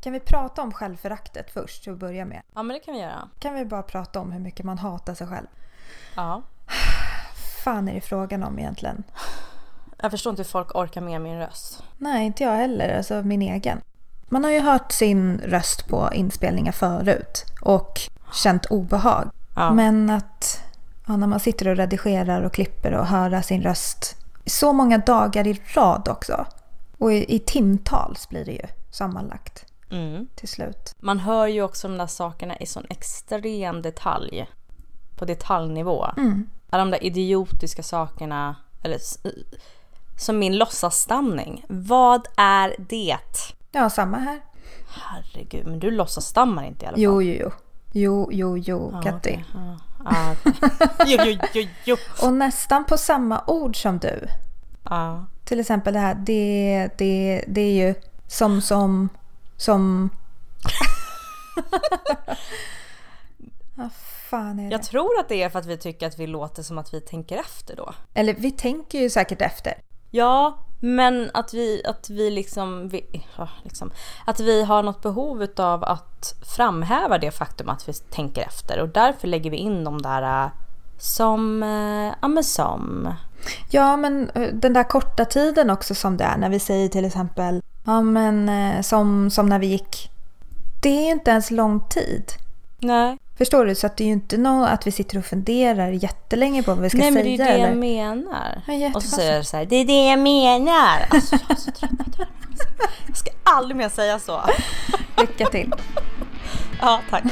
Kan vi prata om självföraktet först till att börja med? Ja, men det kan vi göra. Kan vi bara prata om hur mycket man hatar sig själv? Ja. fan är det frågan om egentligen? Jag förstår inte hur folk orkar med min röst. Nej, inte jag heller. Alltså min egen. Man har ju hört sin röst på inspelningar förut och känt obehag. Ja. Men att ja, när man sitter och redigerar och klipper och höra sin röst så många dagar i rad också. Och i, i timtals blir det ju sammanlagt Mm. till slut. Man hör ju också de där sakerna i sån extrem detalj. På detaljnivå. Mm. Alla de där idiotiska sakerna. Eller som min låtsasstamning. Vad är det? Ja, samma här. Herregud, men du låtsasstammar inte i alla fall. Jo, jo, jo. Jo, jo, jo, Katti. okej. Ja, ja, okej. jo, jo, jo, jo. Och nästan på samma ord som du. Till exempel det här, det, det, det är ju som, som, som... Vad fan är det? Jag tror att det är för att vi tycker att vi låter som att vi tänker efter då. Eller vi tänker ju säkert efter. Ja, men att vi, att vi liksom, vi, ja, liksom, att vi har något behov av att framhäva det faktum att vi tänker efter och därför lägger vi in de där äh, som, äh, ja men som. Ja, men eh, den där korta tiden också som det är när vi säger till exempel ja, men, eh, som, som när vi gick. Det är ju inte ens lång tid. Nej, Förstår du? Så att det är ju inte något att vi sitter och funderar jättelänge på vad vi ska Nej men säga. det är det eller? jag menar. Ja, och så säger jag så här, det är det jag menar. Alltså jag är så trött på det. Jag ska aldrig mer säga så. Lycka till. Ja, tack.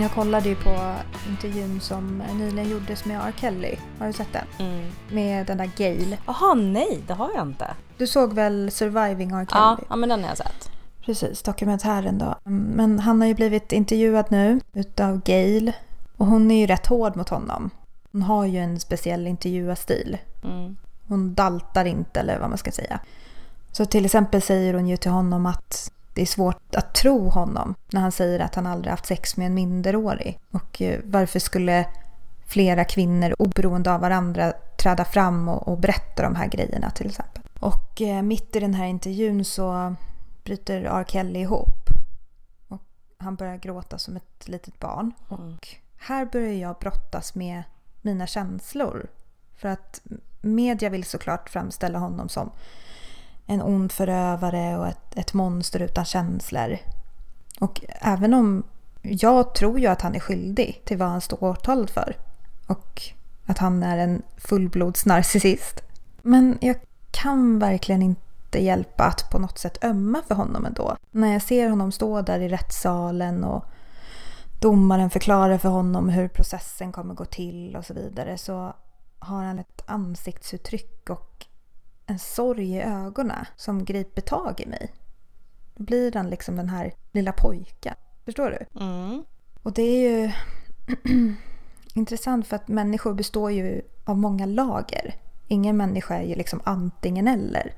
Jag kollade ju på intervjun som nyligen gjordes med R. Kelly. Har du sett den? Mm. Med den där Gail. Jaha, nej det har jag inte. Du såg väl Surviving R. Kelly? Ja, ja, men den har jag sett. Precis, dokumentären då. Men han har ju blivit intervjuad nu utav Gail. Och hon är ju rätt hård mot honom. Hon har ju en speciell intervjuarstil. Mm. Hon daltar inte eller vad man ska säga. Så till exempel säger hon ju till honom att det är svårt att tro honom när han säger att han aldrig haft sex med en minderårig. Och eh, varför skulle flera kvinnor oberoende av varandra träda fram och, och berätta de här grejerna till exempel. Och eh, mitt i den här intervjun så bryter R. Kelly ihop. Och han börjar gråta som ett litet barn. Och här börjar jag brottas med mina känslor. För att media vill såklart framställa honom som en ond förövare och ett, ett monster utan känslor. Och även om jag tror ju att han är skyldig till vad han står åtalad för. Och att han är en fullblodsnarcissist. Men jag kan verkligen inte hjälpa att på något sätt ömma för honom ändå. När jag ser honom stå där i rättssalen och domaren förklarar för honom hur processen kommer gå till och så vidare så har han ett ansiktsuttryck och en sorg i ögonen som griper tag i mig. Då blir han liksom den här lilla pojken. Förstår du? Mm. Och det är ju intressant för att människor består ju av många lager. Ingen människa är ju liksom antingen eller.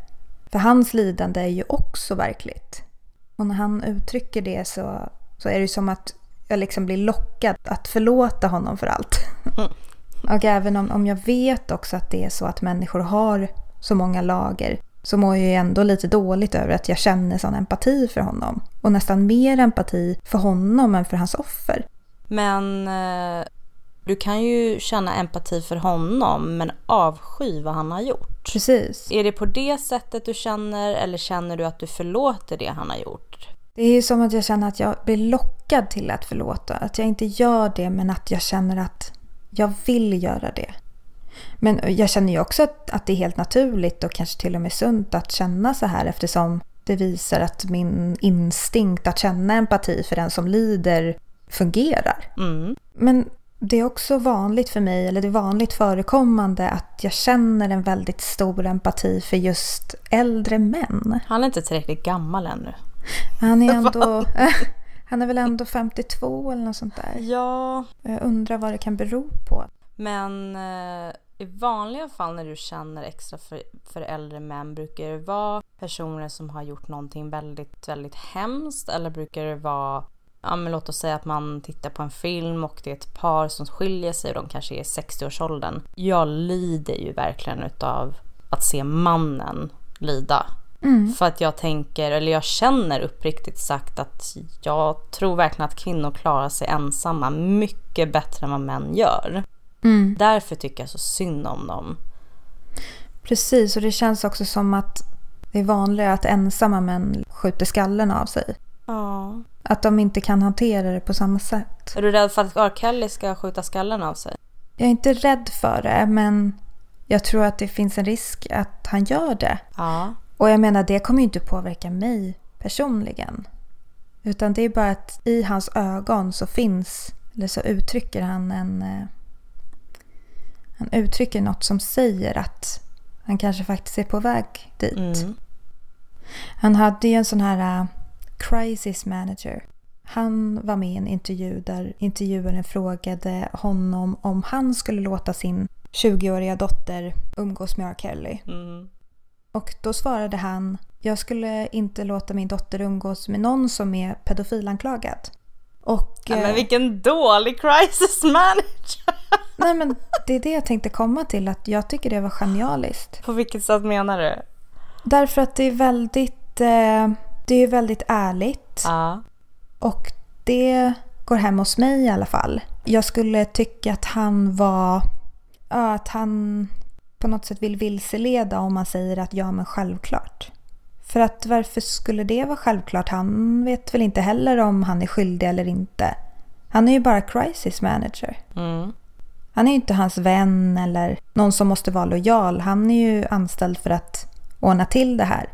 För hans lidande är ju också verkligt. Och när han uttrycker det så, så är det ju som att jag liksom blir lockad att förlåta honom för allt. Och även om, om jag vet också att det är så att människor har så många lager så mår jag ju ändå lite dåligt över att jag känner sån empati för honom. Och nästan mer empati för honom än för hans offer. Men eh, du kan ju känna empati för honom men avsky vad han har gjort. Precis. Är det på det sättet du känner eller känner du att du förlåter det han har gjort? Det är ju som att jag känner att jag blir lockad till att förlåta. Att jag inte gör det men att jag känner att jag vill göra det. Men jag känner ju också att, att det är helt naturligt och kanske till och med sunt att känna så här eftersom det visar att min instinkt att känna empati för den som lider fungerar. Mm. Men det är också vanligt för mig, eller det är vanligt förekommande att jag känner en väldigt stor empati för just äldre män. Han är inte tillräckligt gammal ännu. Han är ändå... Han är väl ändå 52 eller något sånt där. Ja, Jag undrar vad det kan bero på. men eh, i vanliga fall när du känner extra för, för äldre män, brukar det vara personer som har gjort någonting väldigt, väldigt hemskt eller brukar det vara Ja men låt oss säga att man tittar på en film och det är ett par som skiljer sig och de kanske är i 60-årsåldern. Jag lider ju verkligen utav att se mannen lida. Mm. För att jag tänker, eller jag känner uppriktigt sagt att jag tror verkligen att kvinnor klarar sig ensamma mycket bättre än vad män gör. Mm. Därför tycker jag så synd om dem. Precis, och det känns också som att det är vanligare att ensamma män skjuter skallen av sig. Ja. Att de inte kan hantera det på samma sätt. Är du rädd för att R. Kelly ska skjuta skallen av sig? Jag är inte rädd för det, men jag tror att det finns en risk att han gör det. Ja. Och jag menar, det kommer ju inte påverka mig personligen. Utan det är bara att i hans ögon så finns, eller så uttrycker han en... Han uttrycker något som säger att han kanske faktiskt är på väg dit. Mm. Han hade ju en sån här uh, crisis manager. Han var med i en intervju där intervjuaren frågade honom om han skulle låta sin 20-åriga dotter umgås med R. Kelly. Mm. Och då svarade han, jag skulle inte låta min dotter umgås med någon som är pedofilanklagad. Och, ja, men eh, vilken dålig crisis manager! nej men det är det jag tänkte komma till, att jag tycker det var genialiskt. På vilket sätt menar du? Därför att det är väldigt, eh, det är väldigt ärligt. Ja. Och det går hem hos mig i alla fall. Jag skulle tycka att han var, att han på något sätt vill vilseleda om man säger att ja men självklart. För att varför skulle det vara självklart? Han vet väl inte heller om han är skyldig eller inte. Han är ju bara crisis manager. Mm. Han är ju inte hans vän eller någon som måste vara lojal. Han är ju anställd för att ordna till det här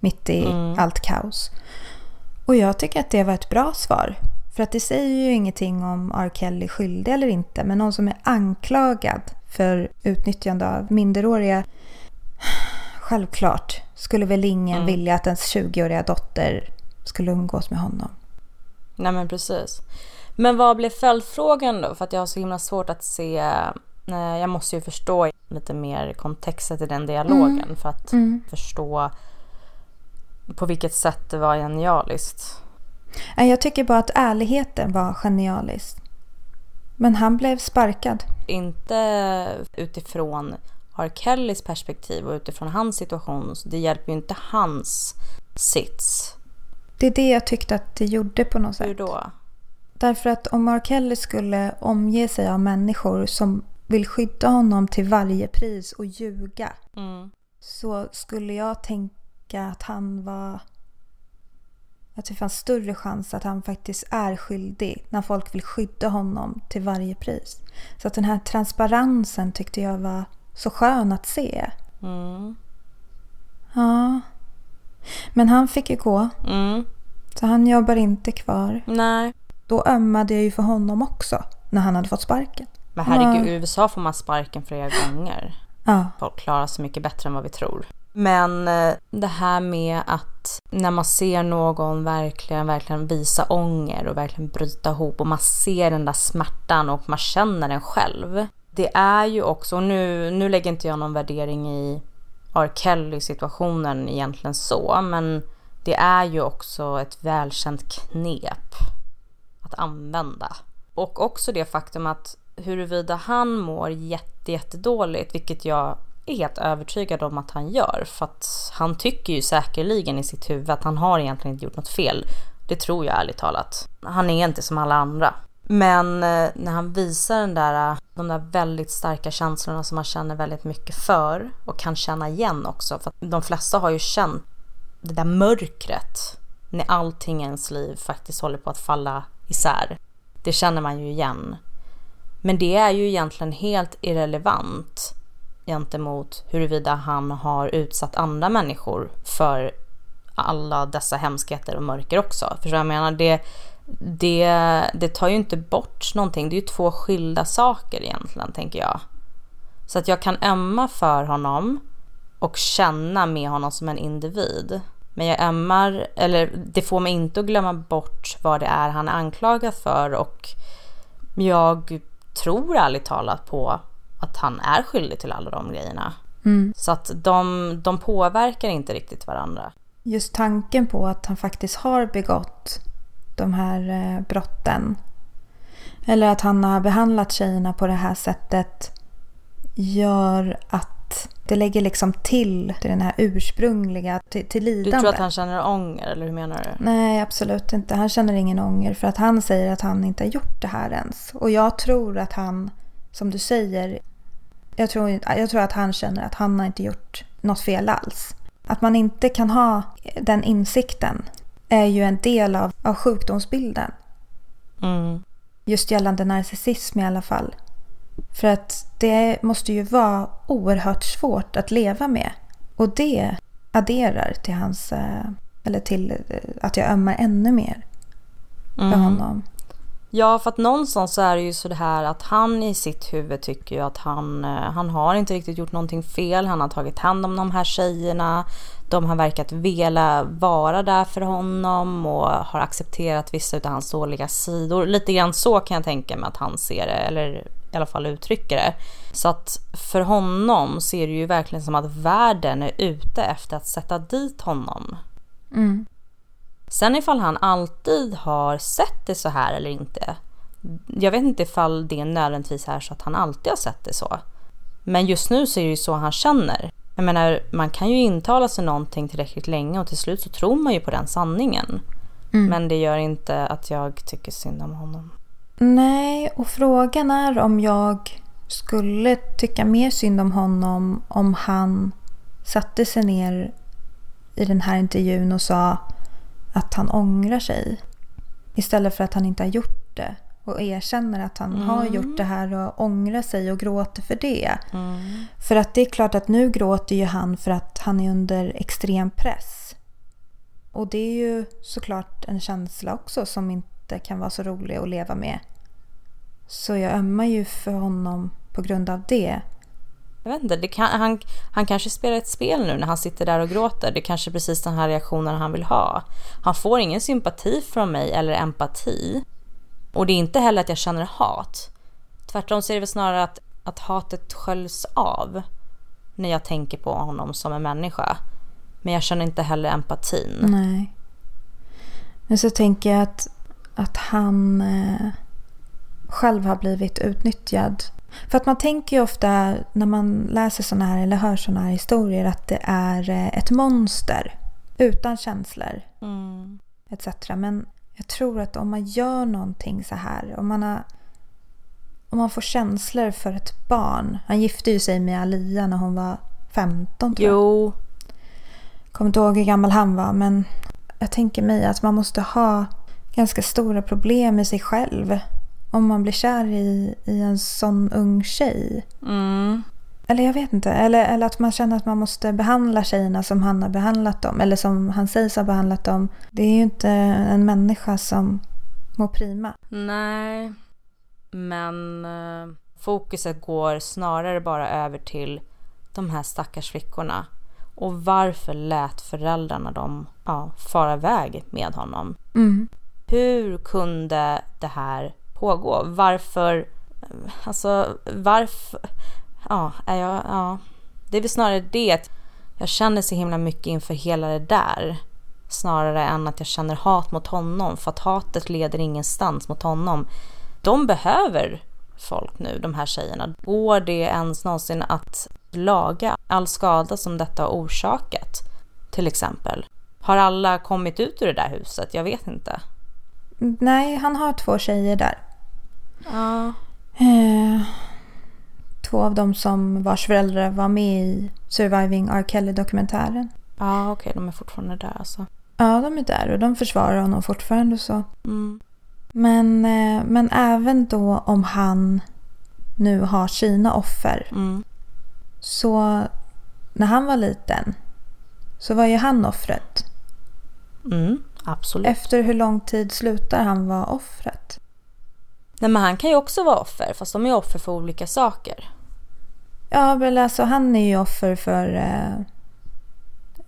mitt i mm. allt kaos. Och jag tycker att det var ett bra svar. För att det säger ju ingenting om R. Kelly är skyldig eller inte. Men någon som är anklagad för utnyttjande av minderåriga. Självklart skulle väl ingen mm. vilja att ens 20-åriga dotter skulle umgås med honom. Nej men precis. Men vad blev följdfrågan då? För att jag har så himla svårt att se. Eh, jag måste ju förstå lite mer kontexten i den dialogen mm. för att mm. förstå på vilket sätt det var genialiskt. Jag tycker bara att ärligheten var genialisk. Men han blev sparkad. Inte utifrån R. Kellys perspektiv och utifrån hans situation. Så det hjälper ju inte hans sits. Det är det jag tyckte att det gjorde på något sätt. Hur då? Därför att om R. Kelly skulle omge sig av människor som vill skydda honom till varje pris och ljuga. Mm. Så skulle jag tänka att han var att det fanns större chans att han faktiskt är skyldig när folk vill skydda honom till varje pris. Så att den här transparensen tyckte jag var så skön att se. Mm. Ja. Men han fick ju gå. Mm. Så han jobbar inte kvar. Nej. Då ömmade jag ju för honom också när han hade fått sparken. Men herregud, i USA får man sparken flera gånger. Ja. Folk klarar sig mycket bättre än vad vi tror. Men eh, det här med att när man ser någon verkligen, verkligen visa ånger och verkligen bryta ihop och man ser den där smärtan och man känner den själv. Det är ju också, nu, nu lägger inte jag någon värdering i R. Kelly-situationen egentligen så, men det är ju också ett välkänt knep att använda. Och också det faktum att huruvida han mår jätte, jättedåligt, vilket jag är helt övertygad om att han gör. För att han tycker ju säkerligen i sitt huvud att han har egentligen inte gjort något fel. Det tror jag ärligt talat. Han är inte som alla andra. Men eh, när han visar den där, eh, de där väldigt starka känslorna som man känner väldigt mycket för och kan känna igen också. För de flesta har ju känt det där mörkret när allting i ens liv faktiskt håller på att falla isär. Det känner man ju igen. Men det är ju egentligen helt irrelevant gentemot huruvida han har utsatt andra människor för alla dessa hemskheter och mörker också. För jag menar, det, det, det tar ju inte bort någonting. Det är ju två skilda saker egentligen, tänker jag. Så att jag kan ömma för honom och känna med honom som en individ. Men jag ömmar, eller det får mig inte att glömma bort vad det är han är anklagad för och jag tror ärligt talat på att han är skyldig till alla de grejerna. Mm. Så att de, de påverkar inte riktigt varandra. Just tanken på att han faktiskt har begått de här eh, brotten. Eller att han har behandlat tjejerna på det här sättet gör att det lägger liksom till till den här ursprungliga, till, till lidande. Du tror att han känner ånger eller hur menar du? Nej, absolut inte. Han känner ingen ånger för att han säger att han inte har gjort det här ens. Och jag tror att han, som du säger, jag tror, jag tror att han känner att han har inte gjort något fel alls. Att man inte kan ha den insikten är ju en del av, av sjukdomsbilden. Mm. Just gällande narcissism i alla fall. För att det måste ju vara oerhört svårt att leva med. Och det adderar till hans... eh, Eller till eh, att jag ömmar ännu mer för Mm. honom. Ja, för att någonstans så är det ju så det här att han i sitt huvud tycker ju att han, eh, han har inte riktigt gjort någonting fel. Han har tagit hand om de här tjejerna. De har verkat vilja vara där för honom och har accepterat vissa av hans dåliga sidor. Lite grann så kan jag tänka mig att han ser det, eller i alla fall uttrycker det. Så att för honom ser det ju verkligen som att världen är ute efter att sätta dit honom. Mm. Sen ifall han alltid har sett det så här eller inte. Jag vet inte ifall det nödvändigtvis är så att han alltid har sett det så. Men just nu så är det ju så han känner. Jag menar, man kan ju intala sig någonting tillräckligt länge och till slut så tror man ju på den sanningen. Mm. Men det gör inte att jag tycker synd om honom. Nej, och frågan är om jag skulle tycka mer synd om honom om han satte sig ner i den här intervjun och sa att han ångrar sig. Istället för att han inte har gjort det. Och erkänner att han har gjort det här och ångrar sig och gråter för det. För att det är klart att nu gråter ju han för att han är under extrem press. Och det är ju såklart en känsla också som inte kan vara så rolig att leva med. Så jag ömmar ju för honom på grund av det. Jag vet inte, det kan, han, han kanske spelar ett spel nu när han sitter där och gråter. Det är kanske är precis den här reaktionen han vill ha. Han får ingen sympati från mig eller empati. Och det är inte heller att jag känner hat. Tvärtom så är det väl snarare att, att hatet sköljs av när jag tänker på honom som en människa. Men jag känner inte heller empatin. Nej. Men så tänker jag att, att han eh, själv har blivit utnyttjad. För att man tänker ju ofta när man läser såna här eller hör såna här historier att det är eh, ett monster utan känslor Mm. etc. Men jag tror att om man gör någonting så här, om man, har, om man får känslor för ett barn. Han gifte ju sig med Alia när hon var 15 tror jag. Jo, Kommer inte ihåg hur gammal han var men jag tänker mig att man måste ha ganska stora problem med sig själv om man blir kär i, i en sån ung tjej. mm. Eller jag vet inte. Eller, eller att man känner att man måste behandla tjejerna som han har behandlat dem. Eller som han sägs ha behandlat dem. Det är ju inte en människa som mår prima. Nej, men eh, fokuset går snarare bara över till de här stackars flickorna. Och varför lät föräldrarna dem ja, fara iväg med honom? Mm. Hur kunde det här pågå? Varför, alltså varför, ja, är jag, ja. Det är väl snarare det att jag känner så himla mycket inför hela det där. Snarare än att jag känner hat mot honom, för att hatet leder ingenstans mot honom. De behöver folk nu, de här tjejerna. Går det ens någonsin att laga all skada som detta har orsakat? Till exempel. Har alla kommit ut ur det där huset? Jag vet inte. Nej, han har två tjejer där. Ja. Eh, två av dem som vars föräldrar var med i Surviving R. Kelly-dokumentären. Ja, okej, de är fortfarande där alltså. Ja, de är där och de försvarar honom fortfarande så. Mm. Men, eh, men även då om han nu har sina offer. Mm. Så när han var liten så var ju han offret. Mm, absolut. Efter hur lång tid slutar han vara offret? Nej, men han kan ju också vara offer, fast de är offer för olika saker. Ja, men alltså han är ju offer för eh,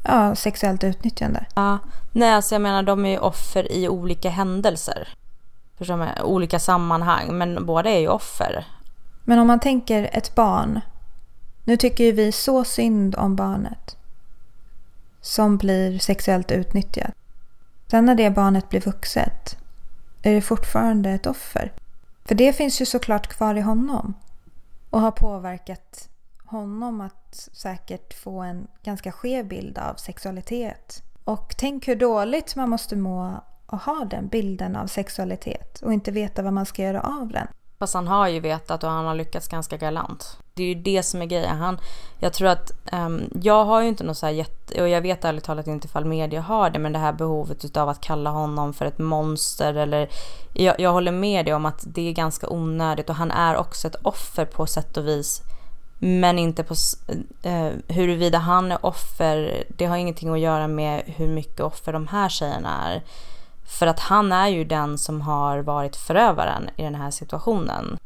ja, sexuellt utnyttjande. Ja. Nej, alltså jag menar de är ju offer i olika händelser. Förstår du? Olika sammanhang, men båda är ju offer. Men om man tänker ett barn. Nu tycker ju vi så synd om barnet. Som blir sexuellt utnyttjat. Sen när det barnet blir vuxet är det fortfarande ett offer. För det finns ju såklart kvar i honom. Och har påverkat honom att säkert få en ganska skev bild av sexualitet. Och tänk hur dåligt man måste må och ha den bilden av sexualitet och inte veta vad man ska göra av den. Fast han har ju vetat och han har lyckats ganska galant. Det är ju det som är grejen. Han, jag tror att, um, jag har ju inte något så här jätte, och jag vet ärligt talat inte ifall media har det, men det här behovet av att kalla honom för ett monster eller, jag, jag håller med dig om att det är ganska onödigt och han är också ett offer på sätt och vis. Men inte på uh, huruvida han är offer, det har ingenting att göra med hur mycket offer de här tjejerna är. För att han är ju den som har varit förövaren i den här situationen.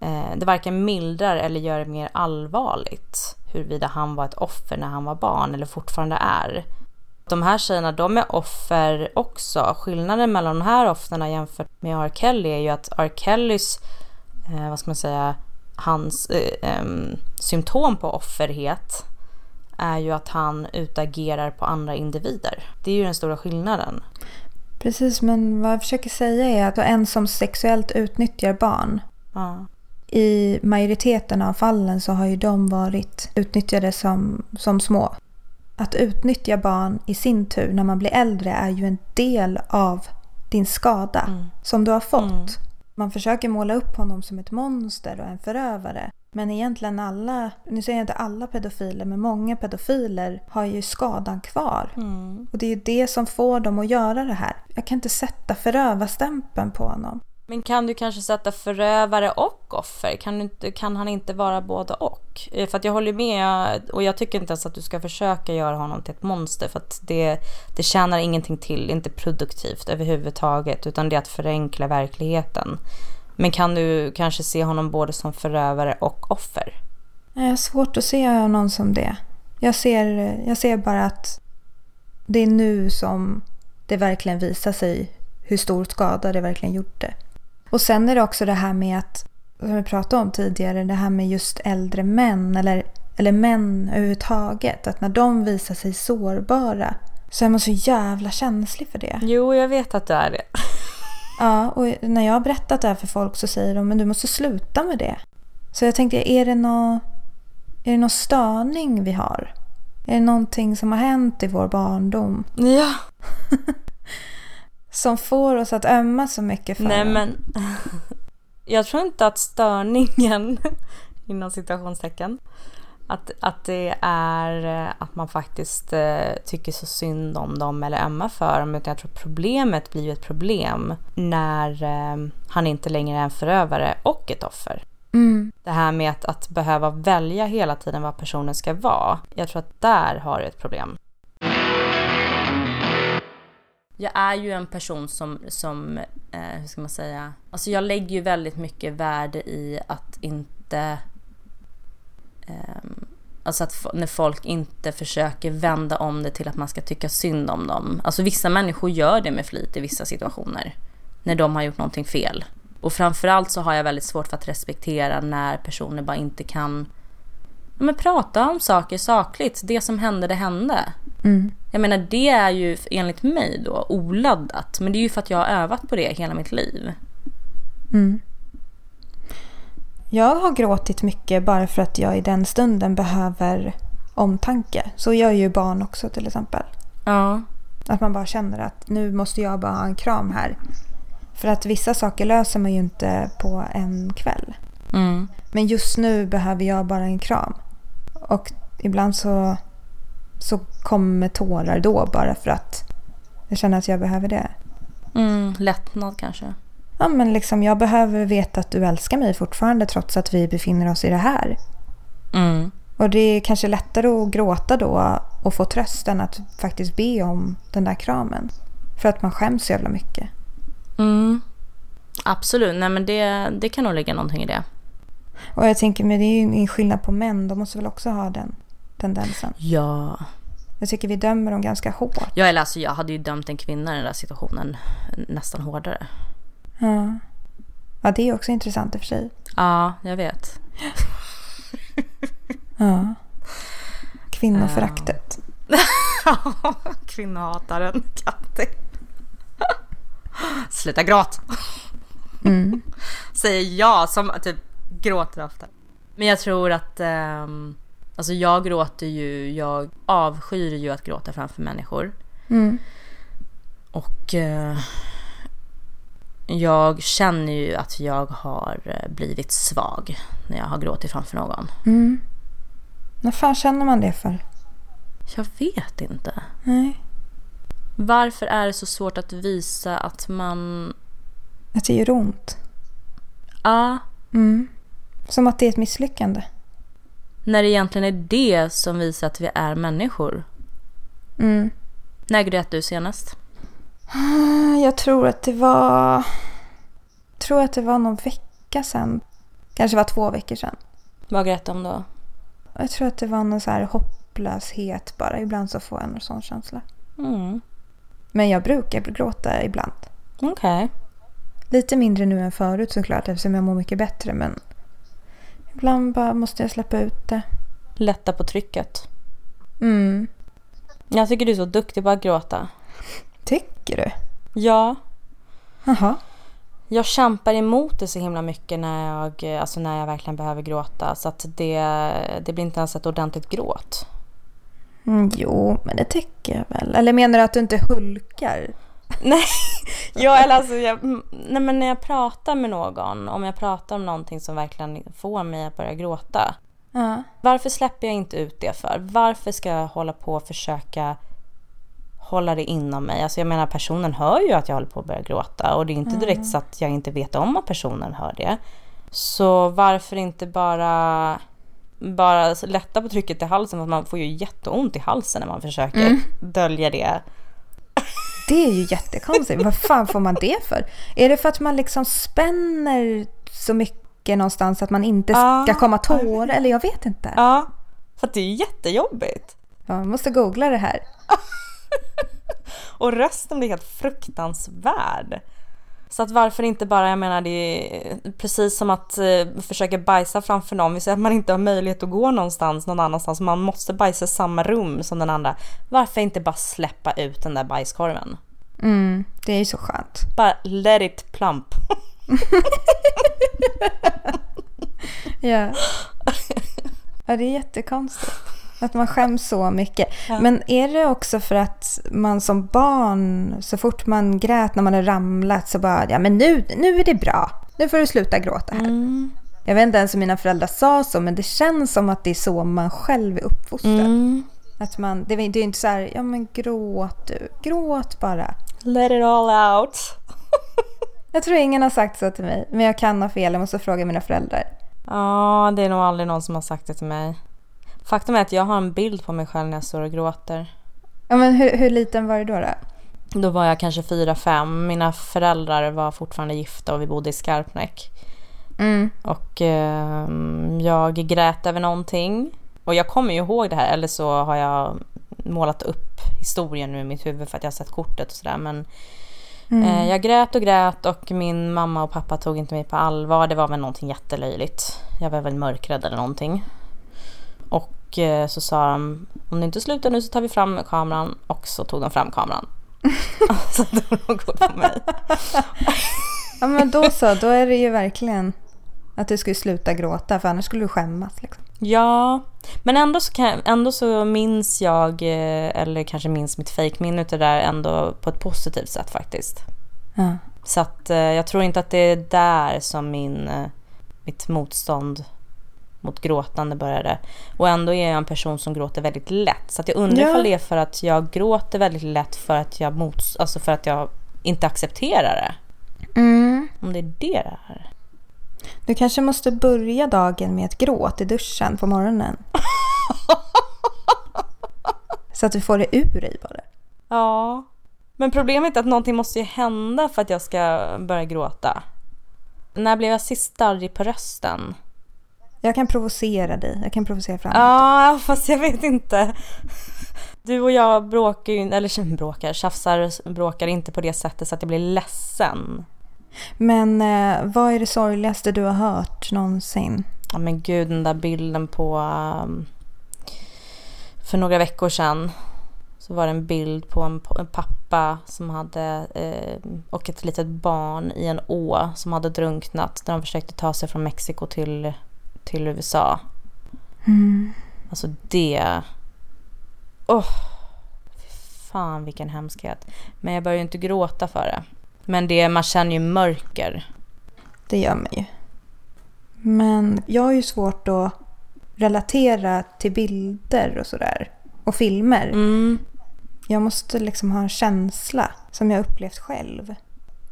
Eh, det varken mildrar eller gör det mer allvarligt huruvida han var ett offer när han var barn eller fortfarande är. De här tjejerna, de är offer också. Skillnaden mellan de här offren jämfört med R. Kelly är ju att R. Kellys, eh, vad ska man säga, hans eh, eh, symptom på offerhet är ju att han utagerar på andra individer. Det är ju den stora skillnaden. Precis, men vad jag försöker säga är att en som sexuellt utnyttjar barn. Ja. I majoriteten av fallen så har ju de varit utnyttjade som, som små. Att utnyttja barn i sin tur när man blir äldre är ju en del av din skada mm. som du har fått. Mm. Man försöker måla upp honom som ett monster och en förövare. Men egentligen alla, nu säger jag inte alla pedofiler, men många pedofiler har ju skadan kvar. Mm. Och det är ju det som får dem att göra det här. Jag kan inte sätta förövarstämpeln på honom. Men kan du kanske sätta förövare och offer? Kan, inte, kan han inte vara både och? Eh, för att jag håller med och jag tycker inte ens att du ska försöka göra honom till ett monster för att det, det tjänar ingenting till, inte produktivt överhuvudtaget utan det är att förenkla verkligheten. Men kan du kanske se honom både som förövare och offer? Jag har svårt att se någon som det. Jag ser, jag ser bara att det är nu som det verkligen visar sig hur stor skada det verkligen gjorde. Och sen är det också det här med att, som vi pratade om tidigare, det här med just äldre män eller, eller män överhuvudtaget. Att när de visar sig sårbara så är man så jävla känslig för det. Jo, jag vet att du är det. Ja, och när jag har berättat det här för folk så säger de men du måste sluta med det. Så jag tänkte, är det någon, är det någon störning vi har? Är det någonting som har hänt i vår barndom? Ja. som får oss att ömma så mycket för Nej men, jag tror inte att störningen, inom citationstecken, att, att det är eh, att man faktiskt eh, tycker så synd om dem eller ömmar för dem. Utan jag tror problemet blir ett problem när eh, han inte längre är en förövare och ett offer. Mm. Det här med att, att behöva välja hela tiden vad personen ska vara. Jag tror att där har du ett problem. Jag är ju en person som, som eh, hur ska man säga, alltså jag lägger ju väldigt mycket värde i att inte alltså att när folk inte försöker vända om det till att man ska tycka synd om dem. Alltså vissa människor gör det med flit i vissa situationer. När de har gjort någonting fel. Och framförallt så har jag väldigt svårt för att respektera när personer bara inte kan men prata om saker sakligt. Det som hände, det hände. Mm. Jag menar det är ju enligt mig då oladdat. Men det är ju för att jag har övat på det hela mitt liv. Mm. Jag har gråtit mycket bara för att jag i den stunden behöver omtanke. Så gör ju barn också till exempel. Ja. Att man bara känner att nu måste jag bara ha en kram här. För att vissa saker löser man ju inte på en kväll. Mm. Men just nu behöver jag bara en kram. Och ibland så, så kommer tårar då bara för att jag känner att jag behöver det. Mm, lättnad kanske ja, men liksom, jag behöver veta att du älskar mig fortfarande trots att vi befinner oss i det här. Mm. Och det är kanske lättare att gråta då och få tröst än att faktiskt be om den där kramen. För att man skäms så jävla mycket. Mm. Absolut, nej men det, det kan nog ligga någonting i det. Och jag tänker, men det är ju ingen skillnad på män. De måste väl också ha den tendensen. Ja. Jag tycker vi dömer dem ganska hårt. Ja, eller alltså jag hade ju dömt en kvinna i den där situationen nästan hårdare. Ja. Ja, det är också intressant i och för sig. Ja, jag vet. Ja. Kvinnoföraktet. Kvinnohataren Katti. Sluta gråt! Mm. Säger jag som typ gråter ofta. Men jag tror att, ehm, alltså jag gråter ju, jag avskyr ju att gråta framför människor. Mm. Och eh, jag känner ju att jag har eh, blivit svag när jag har gråtit framför någon. Mm. När fan känner man det för? Jag vet inte. Nej. Varför är det så svårt att visa att man... Att det gör ont. Ja, Mm. Som att det är ett misslyckande. när det egentligen är det som visar att vi är människor. Mm. När grät du senast? Jag tror att det var... Jag tror att det var någon vecka sedan. Kanske var två veckor sedan. Vad grät om då? Jag tror att det var någon så här hopplöshet bara. Ibland så får jag en sån känsla. Mm. Men jag brukar gråta ibland. Okej. Lite mindre nu än förut såklart eftersom jag mår mycket bättre. Men ibland bara måste jag släppa ut det. Lätta på trycket. Mm. Jag tycker du är så duktig på att gråta. Tycker du? Ja, Jaha. jag kämpar emot det så himla mycket när jag, alltså när jag verkligen behöver gråta. Så att det, det blir inte ens ett ordentligt gråt. Mm, jo, men det tycker jag väl. Eller menar du att du inte hulkar? Nej, ja, eller alltså, jag, mm, nej, men när jag pratar med någon, om jag pratar om någonting som verkligen får mig att börja gråta. Ja. Varför släpper jag inte ut det för? Varför ska jag hålla på och försöka hålla det inom mig? Alltså jag menar personen hör ju att jag håller på att börja gråta och det är inte direkt så att jag inte vet om att personen hör det. Så varför inte bara bara lätta på trycket i halsen för man får ju jätteont i halsen när man försöker dölja det. Det är ju jättekonstigt. Vad fan får man det för? Är det för att man liksom spänner så mycket någonstans att man inte ska Ja. komma tårar? Eller jag vet inte. Ja, för att det är jättejobbigt. Ja, man måste googla det här. Och rösten blir helt fruktansvärd. Så att varför inte bara, jag menar det är precis som att eh, försöka bajsa framför någon. Vi säger att man inte har möjlighet att gå någonstans någon annanstans. Man måste bajsa i samma rum som den andra. Varför inte bara släppa ut den där bajskorven? Mm, det är ju så skönt. Bara let it plump. Ja. ja, det är jättekonstigt. Att man skäms så mycket. Men är det också för att man som barn, så fort man grät när man har ramlat så bara, ja men nu, nu är det bra. Nu får du sluta gråta här. Mm. Jag vet inte ens om mina föräldrar sa så, men det känns som att det är så man själv är uppfostrad. Mm. Att man, det, är- det är inte så här, ja men gråt du, gråt bara. Let it all out. Jag tror ingen har sagt så till mig, men jag kan ha fel, jag måste fråga mina föräldrar. Ja, det är nog aldrig någon som har sagt det till mig. Faktum är att jag har en bild på mig själv när jag står och gråter. Ja men hur, hur liten var du då? då? Då var jag kanske fyra fem. Mina föräldrar var fortfarande gifta och vi bodde i Skarpnäck. Mm. Och ehm, jag grät över någonting. Och jag kommer ju ihåg det här, eller så har jag målat upp historien nu i mitt huvud för att jag har sett kortet och sådär. Men eh, jag grät och grät och min mamma och pappa tog inte mig på allvar. Det var väl någonting jättelöjligt. Jag var väl mörkrädd eller någonting. Och eh, så sa de, om du inte slutar nu så tar vi fram kameran. Och så tog de fram kameran. så de kort på mig. Ja men då så, då är det ju verkligen att du skulle sluta gråta för annars skulle du skämmas. Liksom. Ja, men ändå så, kan, ändå så minns jag, eh, eller kanske minns mitt fejkminne det där ändå på ett positivt sätt faktiskt. Ja. Så att eh, jag tror inte att det är där som min, mitt motstånd mot gråtande började. Och ändå är jag en person som gråter väldigt lätt. Så jag undrar Ja. ifall det är för att jag gråter väldigt lätt för att jag, mots, alltså för att jag inte accepterar det. Mm. Om det är det det är. Du kanske måste börja dagen med ett gråt i duschen på morgonen. så att du får det ur dig bara. Ja. Men problemet är att någonting måste ju hända för att jag ska börja gråta. När blev jag sist starrig på rösten? Jag kan provocera dig. Jag kan provocera fram Ja, fast jag vet inte. Du och jag bråkar ju, eller bråkar, tjafsar, bråkar inte på det sättet så att jag blir ledsen. Men eh, vad är det sorgligaste du har hört någonsin? Ja men gud den där bilden på um, för några veckor sedan så var det en bild på en, en pappa som hade eh, och ett litet barn i en å som hade drunknat när de försökte ta sig från Mexiko till, till USA. Mm. Alltså det... Åh! Oh, fan vilken hemskhet. Men jag börjar ju inte gråta för det. Men det, man känner ju mörker. Det gör man ju. Men jag har ju svårt att relatera till bilder och sådär. Och filmer. Mm. Jag måste liksom ha en känsla som jag upplevt själv.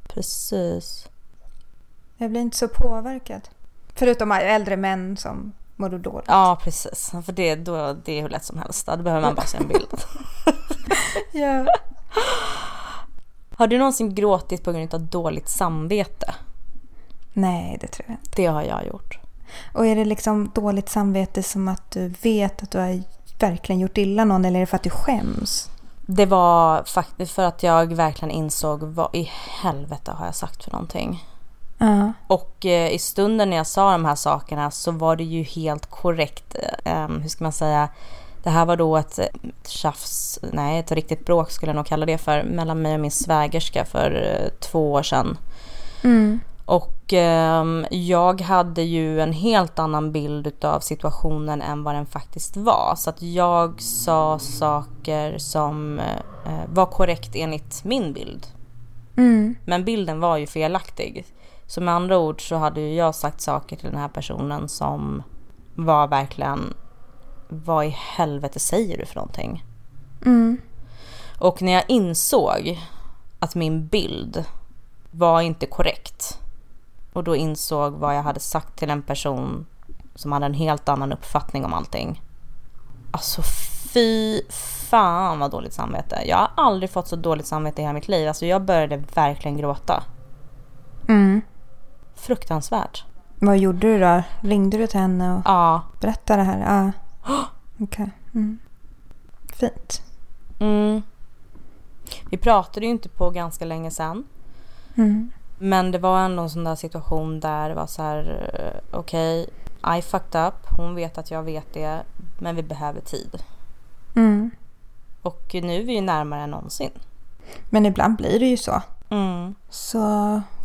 Precis. Jag blir inte så påverkad. Förutom äldre män som mår dåligt. Ja, precis. För det, då, det är hur lätt som helst. Då behöver man bara se en bild. ja. Har du någonsin gråtit på grund av dåligt samvete? Nej, det tror jag inte. Det har jag gjort. Och är det liksom dåligt samvete som att du vet att du har verkligen gjort illa någon eller är det för att du skäms? Det var faktiskt för att jag verkligen insåg vad i helvete har jag sagt för någonting. Uh. Och eh, i stunden när jag sa de här sakerna så var det ju helt korrekt. Eh, hur ska man säga? Det här var då ett, ett tjafs, nej ett riktigt bråk skulle jag nog kalla det för, mellan mig och min svägerska för eh, två år sedan. Mm. Och eh, jag hade ju en helt annan bild av situationen än vad den faktiskt var. Så att jag sa saker som eh, var korrekt enligt min bild. Mm. Men bilden var ju felaktig. Så med andra ord så hade ju jag sagt saker till den här personen som var verkligen vad i helvete säger du för någonting? Mm. Och när jag insåg att min bild var inte korrekt och då insåg vad jag hade sagt till en person som hade en helt annan uppfattning om allting. Alltså fy fan vad dåligt samvete. Jag har aldrig fått så dåligt samvete i hela mitt liv. Alltså jag började verkligen gråta. Mm. Fruktansvärt. Vad gjorde du då? Ringde du till henne och Ja. berättade det här? Ja. Okej. Okay. Mm. Fint. Mm. Vi pratade ju inte på ganska länge sedan. Mm. Men det var ändå en sån där situation där det var så här, eh, okej, okay, I fucked up, hon vet att jag vet det, men vi behöver tid. Mm. Och nu är vi ju närmare än någonsin. Men ibland blir det ju så. Mm. Så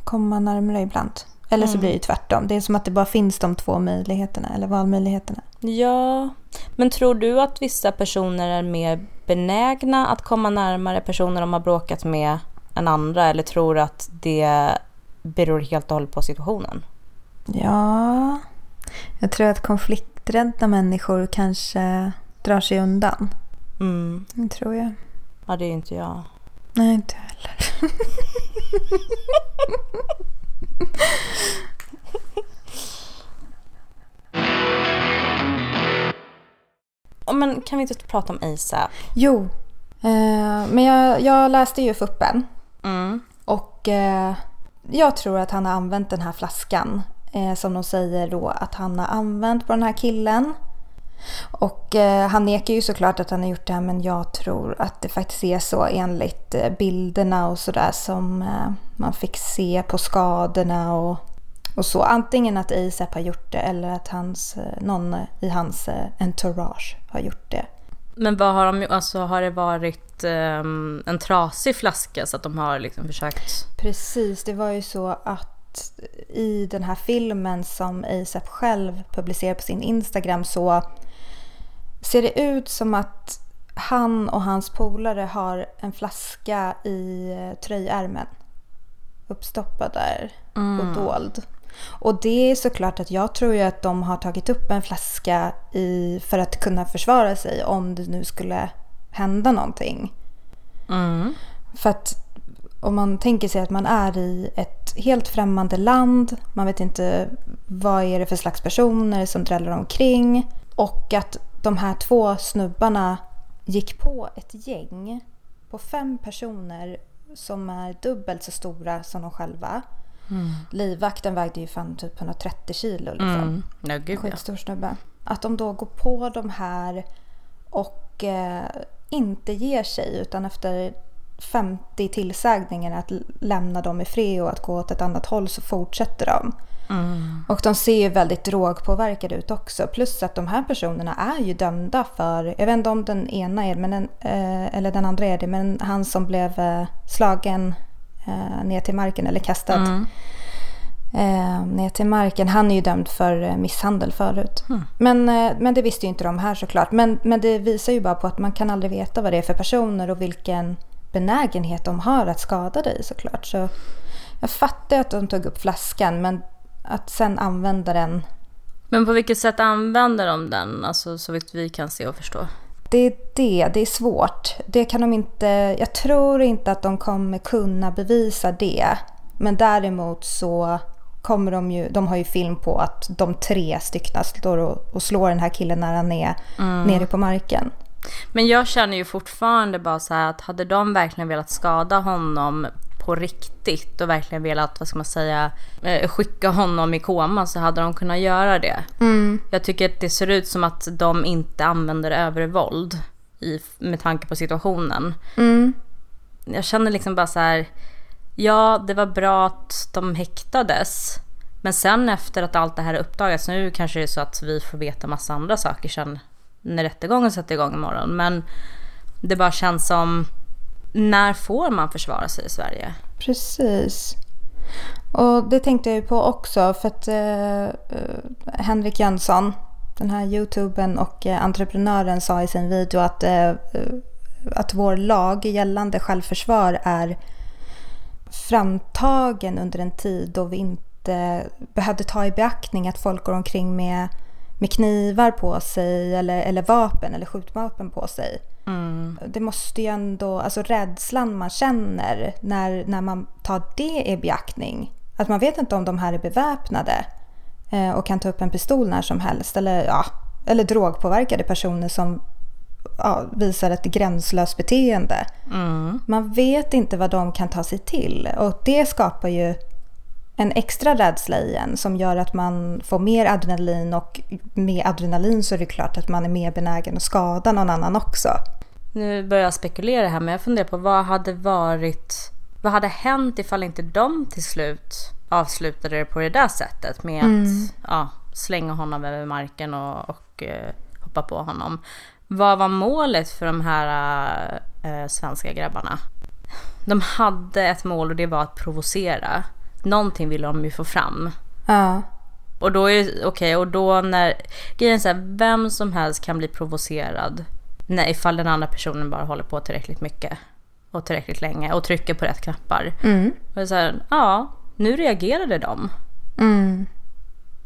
kommer man närmare ibland. Eller så Mm. blir det tvärtom. Det är som att det bara finns de två möjligheterna, eller valmöjligheterna. Ja, men tror du att vissa personer är mer benägna att komma närmare personer de har bråkat med än andra? Eller tror du att det beror helt och hållet på situationen? Ja, jag tror att konflikträdda människor kanske drar sig undan. Mm. Det tror jag. Ja, det är inte jag. Nej, inte jag heller. Men kan vi inte prata om ASAP? Jo, eh, men jag, jag läste ju Fuppen Mm. och eh, jag tror att han har använt den här flaskan eh, som de säger då att han har använt på den här killen. Och eh, han nekar ju såklart att han har gjort det här men jag tror att det faktiskt är så enligt eh, bilderna och sådär som eh, man fick se på skadorna och, och så. Antingen att ASAP har gjort det eller att hans, eh, någon i hans eh, entourage har gjort det. Men vad har de alltså har det varit ehm, en trasig flaska så att de har liksom försökt? Precis, det var ju så att i den här filmen som ASAP själv publicerar på sin Instagram så ser det ut som att han och hans polare har en flaska i eh, tröjärmen. Uppstoppad där och dold. Och det är såklart att jag tror ju att de har tagit upp en flaska i, för att kunna försvara sig om det nu skulle hända någonting. Mm. För att om man tänker sig att man är i ett helt främmande land, man vet inte vad är det för slags personer som dräller omkring och att de här två snubbarna gick på ett gäng på fem personer som är dubbelt så stora som de själva. Livvakten vägde ju fan typ 130 kilo liksom. Mm. Ja, gud ja. Skitstor snubbe. Att de då går på de här och eh, inte ger sig utan efter 50 tillsägningar att lämna dem i fred och att gå åt ett annat håll så fortsätter de. Mm. Och de ser ju väldigt drogpåverkade ut också. Plus att de här personerna är ju dömda för, jag vet inte om den ena är men en, eh, eller den andra är det, men han som blev eh, slagen eh, ner till marken eller kastad mm. ner till marken. Han är ju dömd för misshandel förut. Mm. Men, men det visste ju inte de här såklart. Men, men det visar ju bara på att man kan aldrig veta vad det är för personer och vilken benägenhet de har att skada dig såklart. Så jag fattar att de tog upp flaskan men att sen använda den. Men på vilket sätt använder de den? Alltså så vitt vi kan se och förstå. Det är det, det är svårt. Det kan de inte, jag tror inte att de kommer kunna bevisa det. Men däremot så kommer de ju, de har ju film på att de tre styckna står och, och slår den här killen när han är mm. nere på marken. Men jag känner ju fortfarande bara så här att hade de verkligen velat skada honom på riktigt och verkligen velat, vad ska man säga, eh, skicka honom i koma så hade de kunnat göra det. Mm. Jag tycker att det ser ut som att de inte använder övervåld i, med tanke på situationen. Mm. Jag känner liksom bara så här, ja det var bra att de häktades. Men sen efter att allt det här uppdagats, nu kanske det är så att vi får veta massa andra saker sen när rättegången sätter igång imorgon. Men det bara känns som när får man försvara sig i Sverige? Precis. Och det tänkte jag ju på också för att eh, eh Henrik Jönsson, den här youtubern och eh, entreprenören sa i sin video att, eh, eh, att vår lag gällande självförsvar är framtagen under en tid då vi inte behövde ta i beaktning att folk går omkring med, med knivar på sig eller, eller vapen eller skjutvapen på sig. Mm. Det måste ju ändå, alltså rädslan man känner när, när man tar det i beaktning. Att man vet inte om de här är beväpnade eh, och kan ta upp en pistol när som helst. Eller, ja, eller drogpåverkade personer som ja, visar ett gränslöst beteende. Mm. Man vet inte vad de kan ta sig till och det skapar ju en extra rädsla i en som gör att man får mer adrenalin och med adrenalin så är det klart att man är mer benägen att skada någon annan också. Nu börjar jag spekulera här men jag funderar på vad hade varit, vad hade hänt ifall inte de till slut avslutade det på det där sättet med mm. att ja, slänga honom över marken och, och uh, hoppa på honom. Vad var målet för de här uh, svenska grabbarna? De hade ett mål och det var att provocera någonting ville de ju få fram. Ja. Och då är okej, okay, och då när, grejen är så här, vem som helst kan bli provocerad. När, ifall den andra personen bara håller på tillräckligt mycket. Och tillräckligt länge och trycker på rätt knappar. Mm. Och så här, ja, nu reagerade de. Mm.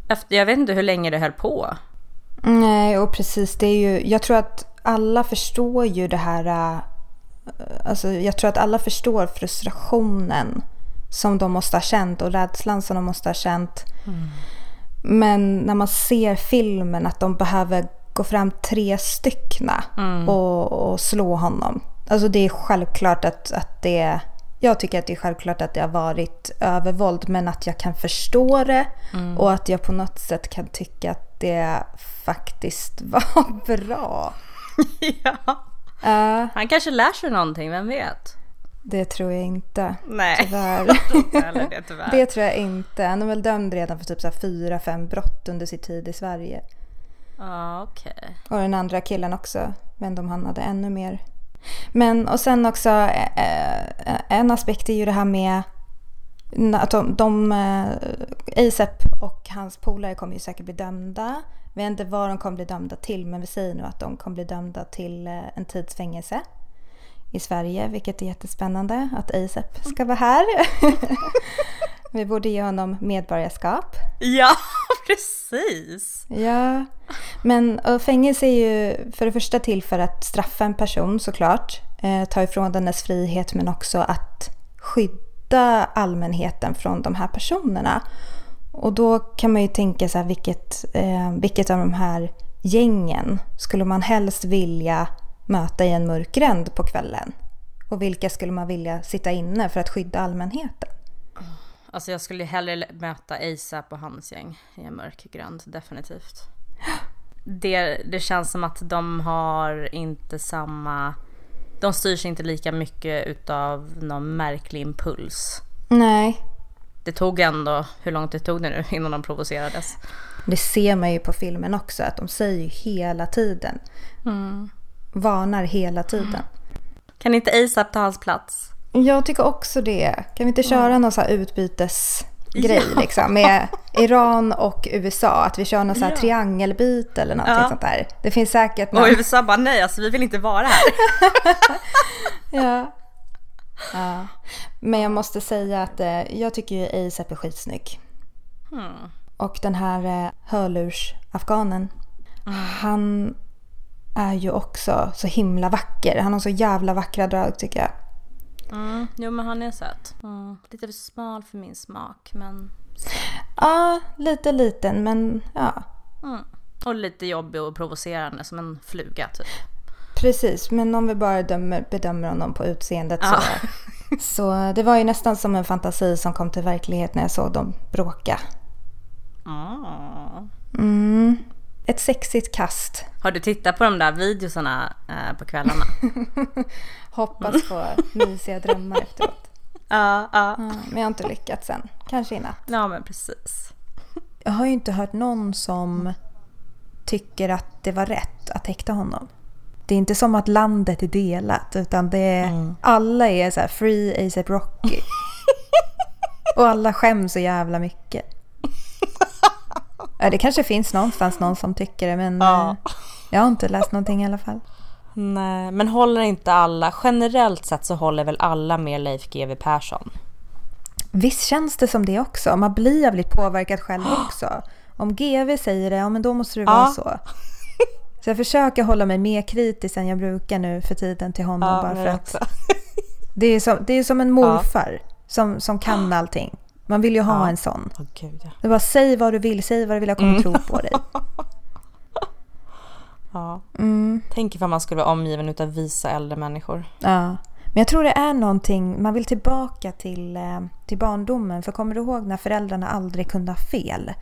Efter, jag vet inte hur länge det höll på. Nej, och precis det är ju, jag tror att alla förstår ju det här, äh, alltså jag tror att alla förstår frustrationen som de måste ha känt och rädslan som de måste ha känt. Mm. Men när man ser filmen att de behöver gå fram tre styckna mm. och, och, slå honom. Alltså det är självklart att, att det jag tycker att det är självklart att det har varit övervåld men att jag kan förstå det mm. och att jag på något sätt kan tycka att det faktiskt var bra. ja. Uh, Han kanske lär sig någonting, vem vet? Det tror jag inte. Nej, tyvärr. det, tyvärr. det tror jag inte. Han är väl dömd redan för typ så fyra, fem brott under sin tid i Sverige. Ja, okej. Okay. Och den andra killen också. Men om han hade ännu mer. Men och sen också eh, en aspekt är ju det här med att de, de eh, ASAP och hans polare kommer ju säkert bli dömda. Vi vet inte vad de kommer bli dömda till men vi säger nu att de kommer bli dömda till eh, en tids fängelse i Sverige, vilket är jättespännande att ASAP ska vara här. Vi borde ge honom medborgarskap. Ja, precis! Ja, men fängelse är ju för det första till för att straffa en person såklart, eh, ta ifrån dennes frihet men också att skydda allmänheten från de här personerna. Och då kan man ju tänka så här, vilket, eh, vilket av de här gängen skulle man helst vilja möta i en mörk gränd på kvällen? Och vilka skulle man vilja sitta inne för att skydda allmänheten? Alltså jag skulle hellre möta ASAP och hans gäng i en mörk gränd, definitivt. Det, det känns som att de har inte samma De styrs inte lika mycket utav någon märklig impuls. Nej, Det tog ändå, hur långt det tog det nu innan de provocerades? det ser man ju på filmen också att de säger ju hela tiden. Varnar hela tiden. Kan inte ASAP ta hans plats? Jag tycker också det. Kan vi inte köra någon så utbytesgrej Ja. liksom med Iran och USA? Att vi kör någon så här Ja. triangelbyte eller något Ja. sånt där. Det finns säkert Och någon... USA bara nej, alltså vi vill inte vara här. Ja. ja. Men jag måste säga att eh, jag tycker ju ASAP är skitsnygg. Hmm. Och den här eh, hörlurs-afghanen. Han är ju också så himla vacker. Han har så jävla vackra drag tycker jag. Mm, jo men han är söt. Mm. Lite för smal för min smak men... Ja, lite liten men ja. Mm. Och lite jobbig och provocerande som en fluga typ. Precis, men om vi bara dömer, bedömer honom på utseendet Ja. så... Så det var ju nästan som en fantasi som kom till verklighet när jag såg dem bråka. Mm. Mm. Sexigt kast. Har du tittat på de där videosarna eh, på kvällarna? Hoppas på mysiga drömmar efteråt. Ja, ja. Men jag har inte lyckats än. Kanske i natt. Ja men precis. Jag har ju inte hört någon som tycker att det var rätt att häkta honom. Det är inte som att landet är delat utan det är, alla är så free ASAP Rocky. Och alla skäms så jävla mycket. Ja, det kanske finns någonstans någon som tycker det men Ja. eh, jag har inte läst någonting i alla fall. Nej, men håller inte alla, generellt sett så håller väl alla med Leif GW Persson? Visst känns det som det också. Man blir jävligt påverkad själv också. Om GV säger det, ja men då måste det vara Ja. så. Så jag försöker hålla mig mer kritisk än jag brukar nu för tiden till honom. bara för att det är, som, det är som en morfar som, som kan allting. Man vill ju ha Ja. en sån. Åh gud ja. Det bara säg vad du vill, säg vad du vill, jag kommer tro på dig. ja. Mm, Tänk ifall man skulle vara omgiven utav visa äldre människor. ja. Men jag tror det är någonting, man vill tillbaka till, eh, till barndomen. För kommer du ihåg när föräldrarna aldrig kunde ha fel?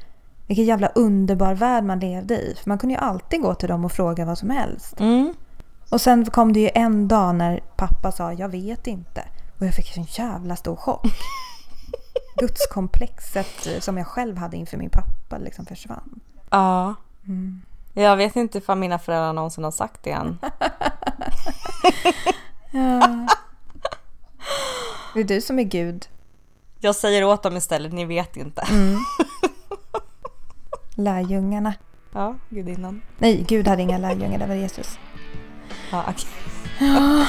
Vilken jävla underbar värld man levde i. För man kunde ju alltid gå till dem och fråga vad som helst. Mm. Och sen kom det ju en dag när pappa sa jag vet inte. Och jag fick en jävla stor chock. Gudskomplexet eh, som jag själv hade inför min pappa liksom försvann. Ja. Mm. Jag vet inte ifall mina föräldrar någonsin har sagt det än. Ja. Det är du som är Gud. Jag säger åt dem istället, ni vet inte. Mm. Lärjungarna. Ja, gudinnan. Nej, Gud hade inga lärjungar, det var Jesus. Ja, okej.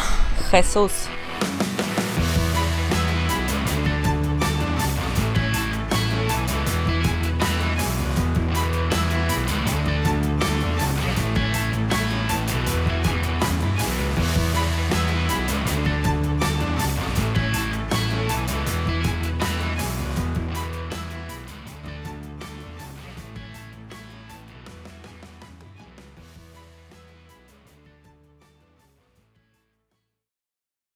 Jesus.